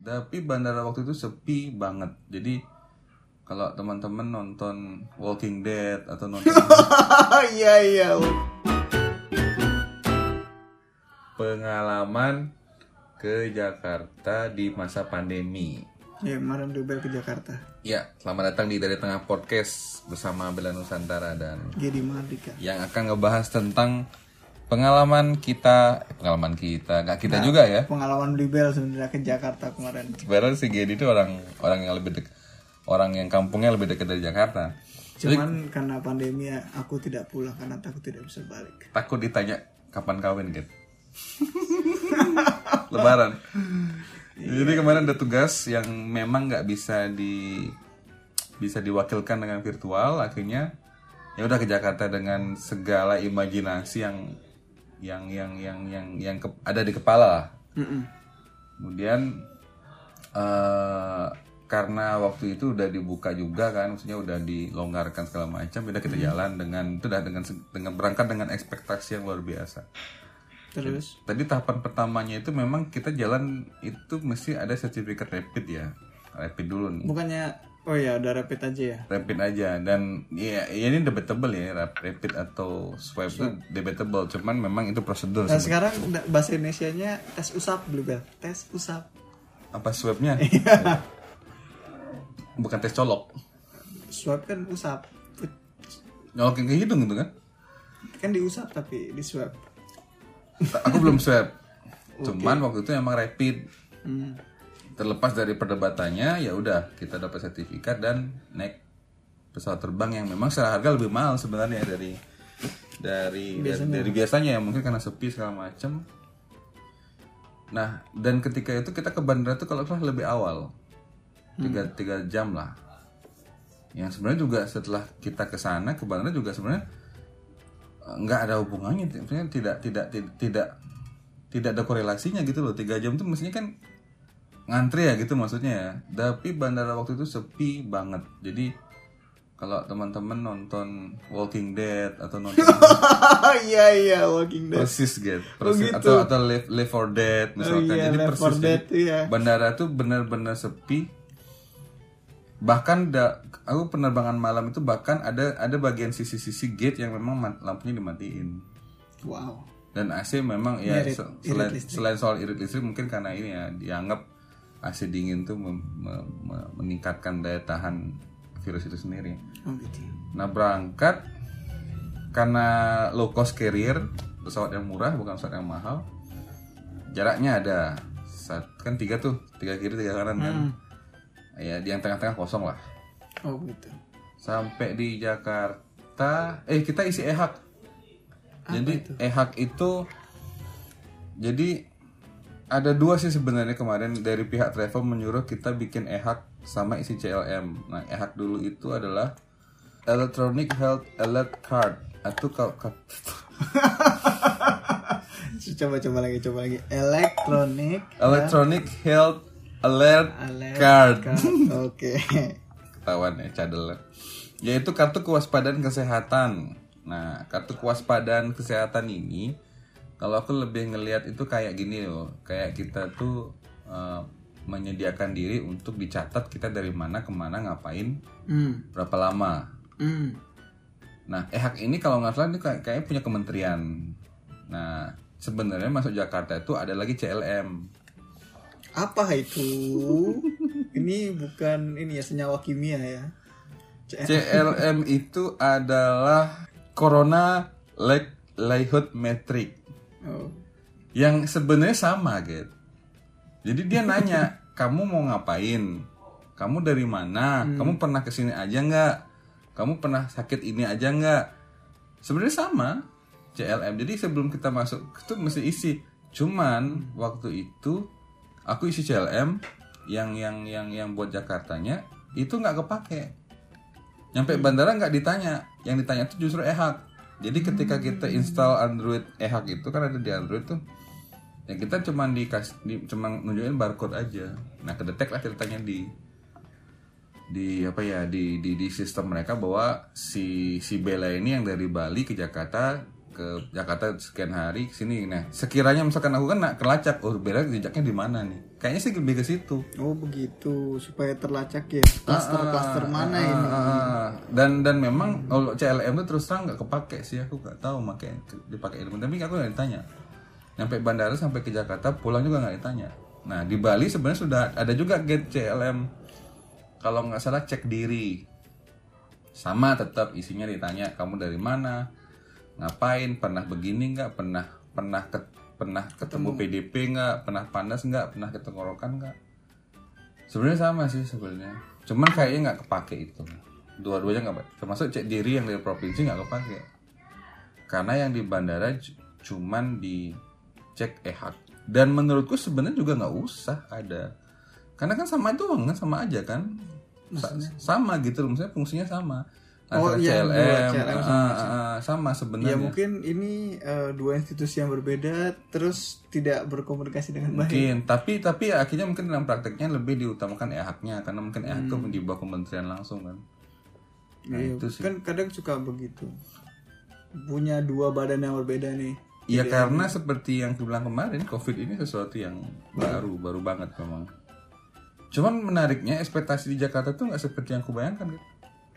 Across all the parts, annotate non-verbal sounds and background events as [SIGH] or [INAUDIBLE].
Tapi bandara waktu itu sepi banget. Jadi kalau teman-teman nonton Walking Dead atau nonton [LAUGHS] Iya iya. pengalaman ke Jakarta di masa pandemi. Ya kemarin Rebel ke Jakarta. Ya, selamat datang di Dari Tengah Podcast bersama Bela Nusantara dan Gedi Mardika. yang akan ngebahas tentang pengalaman kita, eh, pengalaman kita, nggak kita juga ya. Pengalaman Rebel sebenarnya ke Jakarta kemarin. Sebenarnya si Gedi itu orang orang yang lebih dek, orang yang kampungnya lebih dekat dari Jakarta. Cuman karena pandemi ya, aku tidak pulang karena takut tidak bisa balik. Takut ditanya kapan kawin, Get. [LAUGHS] Lebaran. Jadi kemarin ada tugas yang memang nggak bisa di bisa diwakilkan dengan virtual, akhirnya ya udah ke Jakarta dengan segala imajinasi yang yang yang yang yang yang ke- ada di kepala lah. Mm-mm. Kemudian eh karena waktu itu udah dibuka juga kan, maksudnya udah dilonggarkan segala macam, udah kita jalan dengan itu udah dengan dengan berangkat dengan ekspektasi yang luar biasa. Terus Tadi tahapan pertamanya itu memang kita jalan itu mesti ada sertifikat rapid ya, rapid dulu nih, bukannya oh ya udah rapid aja ya. rapid aja dan ya, ini debatable ya rap- rapid atau swab itu debatable, cuman memang itu prosedur. Nah sekarang bahasa Indonesianya tes usap Bluebell. Tes usap. Apa swabnya? [LAUGHS] Bukan tes colok, Swab kan usap. nyolokin ke hidung gitu kan? Kan diusap tapi di swab. aku belum swab [LAUGHS] cuman waktu itu emang rapid Hmm. Terlepas dari perdebatannya ya udah kita dapat sertifikat dan naik pesawat terbang yang memang secara harga lebih mahal sebenarnya dari dari dari, dari biasanya ya mungkin karena sepi segala macem. Nah dan ketika itu kita ke bandara itu kalau salah lebih awal. Tiga tiga jam lah. Yang sebenarnya juga setelah kita ke sana ke bandara juga sebenarnya eh, nggak ada hubungannya. Tidak tidak tidak tidak ada korelasinya gitu loh. Tiga jam itu mestinya kan ngantri ya gitu maksudnya ya tapi bandara waktu itu sepi banget jadi kalau teman-teman nonton Walking Dead atau nonton [LAUGHS] Iya iya Walking Dead. persis gitu Oh, persis gitu. atau atau Live, Live for Dead misalkan iya, jadi Left persis 4 jadi Dead, iya. bandara tuh benar-benar sepi bahkan da, aku penerbangan malam itu bahkan ada ada bagian sisi-sisi gate yang memang lampunya dimatiin Wow. dan AC memang ya Irit- se- irit selain, listrik. selain soal irit listrik mungkin karena ini ya dianggap AC dingin tuh mem- me- me- meningkatkan daya tahan virus itu sendiri. Oh gitu. Nah berangkat karena low cost carrier pesawat yang murah bukan pesawat yang mahal jaraknya ada Sat- kan tiga tuh tiga kiri tiga kanan kan ya di yang tengah-tengah kosong lah Oh gitu. sampai di Jakarta eh kita isi ehak jadi ehak itu jadi ada dua sih sebenarnya kemarin dari pihak travel menyuruh kita bikin ehak sama isi CLM nah ehak dulu itu adalah electronic health alert card atau kalau [LAUGHS] Coba coba lagi coba lagi. Electronic electronic health alert, alert card card. [LAUGHS] Oke. ketahuan ya cadel yaitu kartu kewaspadaan kesehatan nah kartu kewaspadaan kesehatan ini kalau aku lebih ngelihat itu kayak gini loh kayak kita tuh eh, menyediakan diri untuk dicatat kita dari mana ke mana ngapain Hmm. berapa lama Hmm. nah ehak ini kalau nggak salah ini kayak kayaknya punya kementerian nah sebenarnya masuk Jakarta itu ada lagi CLM Apa itu? [LAUGHS] ini bukan ini ya senyawa kimia ya. C- CLM itu adalah Corona Like Livelihood Metric Oh. yang sebenarnya sama gitu. Jadi dia nanya, [LAUGHS] kamu mau ngapain? Kamu dari mana? Kamu pernah ke sini aja nggak? Kamu pernah sakit ini aja nggak? Sebenarnya sama CLM. Jadi sebelum kita masuk itu mesti isi. Cuman waktu itu aku isi CLM yang yang yang yang buat Jakartanya itu nggak kepake. Nyampe bandara nggak ditanya, yang ditanya itu justru ehak. Jadi ketika kita install Android ehak itu kan ada di Android tuh, ya kita cuman dikasih, di, cuman nunjukin barcode aja. Nah kedetek lah ceritanya di di apa ya di, di di sistem mereka bahwa si si Bella ini yang dari Bali ke Jakarta ke Jakarta sekian hari sini. Nah sekiranya misalkan aku kan nak kelacak oh beda jejaknya di mana nih? Kayaknya sih lebih ke situ. Oh begitu. Supaya terlacak ya klaster-klaster mana Ah, ini. ah, ah. dan dan memang kalau CLM itu terus terang nggak kepake sih aku nggak tahu makanya dipakai ilmu. Tapi aku nggak ditanya. Nyampe bandara sampai ke Jakarta pulang juga nggak ditanya. Nah di Bali sebenarnya sudah ada juga gate CLM kalau nggak salah cek diri. Sama tetap isinya ditanya kamu dari mana ngapain? Pernah begini nggak? Pernah pernah ke- pernah ketemu PDP nggak? Pernah panas nggak? Pernah ketenggorokan nggak? Sebenarnya sama sih sebenarnya. Cuman kayaknya nggak kepake itu. Dua-duanya nggak termasuk cek diri yang dari provinsi nggak kepake. Karena yang di bandara cuman dicek ehak dan menurutku sebenarnya juga nggak usah ada. Karena kan sama doang kan sama aja kan? Sa- sama gitu loh. Maksudnya fungsinya sama Oh, iya, CLM, dua CLM ah, sama ah, ah, sama Ya sebenarnya mungkin ini eh, dua institusi yang berbeda terus tidak berkomunikasi dengan baik. mungkin tapi tapi ya akhirnya mungkin dalam prakteknya lebih diutamakan ehaknya karena mungkin ehak itu di bawah kementerian langsung kan Nah, Iya, itu sih. kan kadang suka begitu. Punya dua badan yang berbeda nih. Ya karena seperti yang aku bilang kemarin, COVID ini sesuatu yang baru, baru banget memang. Cuman menariknya ekspektasi di Jakarta tuh nggak seperti yang aku bayangkan. Gitu.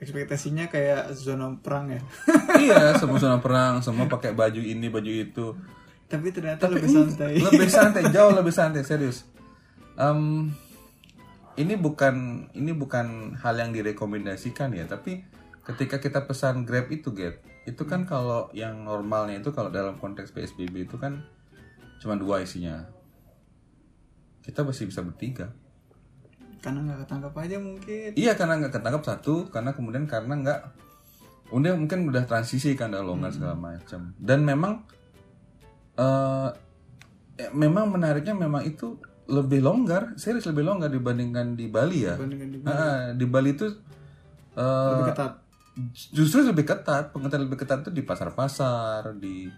Ekspektasinya kayak zona perang ya. [LAUGHS] iya, semua [LAUGHS] zona perang, semua pakai baju ini, baju itu. Tapi ternyata lebih santai. Lebih [LAUGHS] santai, jauh lebih santai, serius. Em, ini bukan ini bukan hal yang direkomendasikan ya, tapi ketika kita pesan Grab itu, Grab, itu kan kalau yang normalnya itu kalau dalam konteks PSBB itu kan cuma dua isinya. Kita masih bisa bertiga. Karena nggak ketangkap aja mungkin. Iya karena nggak ketangkap satu, karena kemudian karena nggak, udah mungkin udah transisi kan udah longgar segala macam. Dan memang, eh eh, memang menariknya memang itu lebih longgar, serius lebih longgar dibandingkan di Bali ya. Dibandingkan di di Bali itu eh, Lebih ketat. justru lebih ketat, pengetatan lebih ketat itu di pasar-pasar, di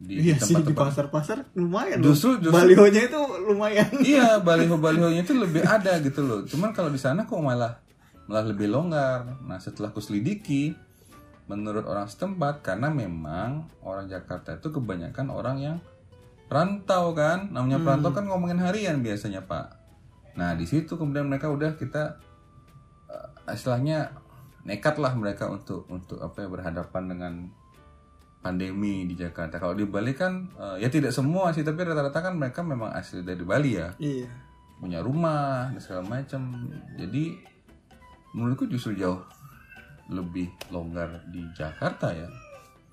di Iya sih di pasar-pasar lumayan loh. Justru- justru- Balihonya itu lumayan. [LAUGHS] iya baliho-balihonya itu lebih ada gitu loh. Cuman kalau di sana kok malah malah lebih longgar. Nah setelah aku selidiki menurut orang setempat karena memang orang Jakarta itu kebanyakan orang yang perantau kan. Namanya perantau kan ngomongin harian biasanya pak. Nah di situ kemudian mereka udah kita eh, istilahnya nekat lah mereka untuk untuk apa ya berhadapan dengan pandemi di Jakarta kalau di Bali kan eh, ya tidak semua sih tapi rata-rata kan mereka memang asli dari Bali ya Iya. punya rumah dan segala macam jadi menurutku justru jauh lebih longgar di Jakarta ya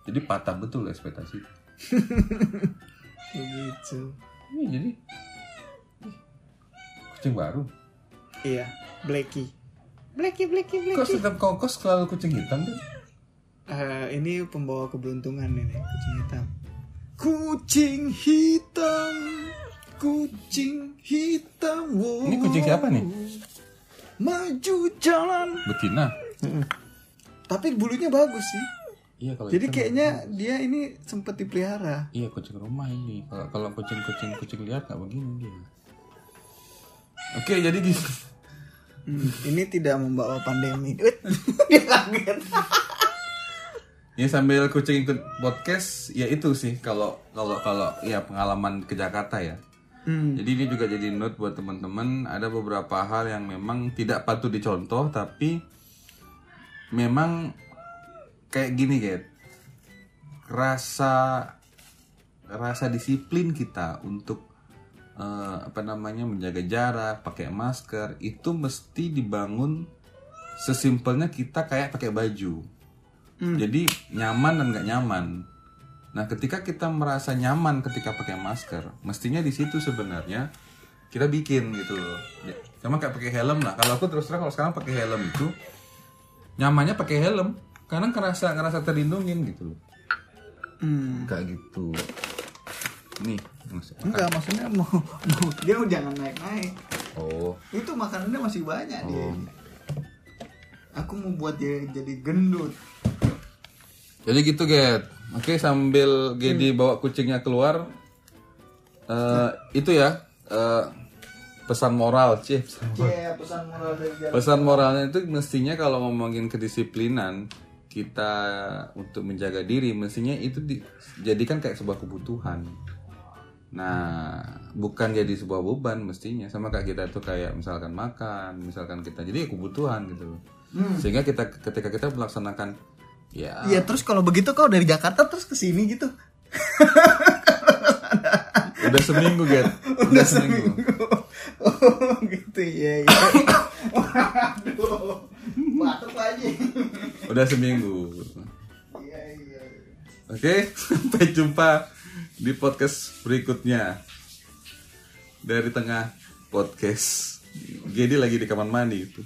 jadi patah betul ekspektasi Begitu. Iya jadi ih, kucing baru Iya. Blacky. Blacky, Blacky, Blacky. kok setiap kongkos selalu kucing hitam tuh Eh, ini pembawa keberuntungan ini kucing hitam. Kucing hitam, kucing hitam. Wow. Ini kucing siapa nih? Maju jalan. betina Tapi bulunya bagus sih. iya kalau Jadi kayaknya dia ini sempat dipelihara. iya kucing rumah ini kalau kalau kucing kucing kucing liar nggak begini dia oke jadi gitu Hmm, ini tidak membawa pandemi. [LAUGHS] Dia kaget. Ya sambil kucing ikut podcast ya itu sih kalau kalau kalau ya pengalaman ke Jakarta ya. Hmm. Jadi ini juga jadi note buat teman-teman ada beberapa hal yang memang tidak patut dicontoh tapi memang kayak gini Get. Rasa rasa disiplin kita untuk eh, apa namanya menjaga jarak, pakai masker itu mesti dibangun sesimpelnya kita kayak pakai baju. Jadi nyaman dan nggak nyaman. Nah, ketika kita merasa nyaman ketika pakai masker, mestinya di situ sebenarnya kita bikin gitu loh. Ya, sama kayak pakai helm lah. Kalau aku terus terang kalau sekarang pakai helm itu nyamannya pakai helm karena ngerasa ngerasa terlindungin gitu loh. Hmm. Kayak gitu. Nih, masuk. Enggak, maksudnya mau, mau dia jangan naik-naik. Oh, Itu makanannya masih banyak dia. Aku mau buat dia jadi gendut. Jadi gitu, Get. Oke, sambil Gedi bawa kucingnya keluar eh itu ya eh, pesan moral, Cih. pesan moral. Iya, pesan moral dari jalan. Pesan moralnya itu mestinya kalau ngomongin kedisiplinan kita untuk menjaga diri mestinya itu dijadikan kayak sebuah kebutuhan nah bukan jadi sebuah beban mestinya sama kayak kita tuh kayak misalkan makan misalkan kita jadi kebutuhan gitu loh sehingga kita ketika kita melaksanakan ya Iya terus kalau begitu kau dari Jakarta terus ke sini gitu. udah seminggu get [LAUGHS] udah, seminggu. oh gitu ya. ya. Aduh. Batuk lagi. udah seminggu Iya iya. oke [LAUGHS] sampai jumpa di podcast berikutnya dari tengah podcast Gedi lagi di kamar mandi itu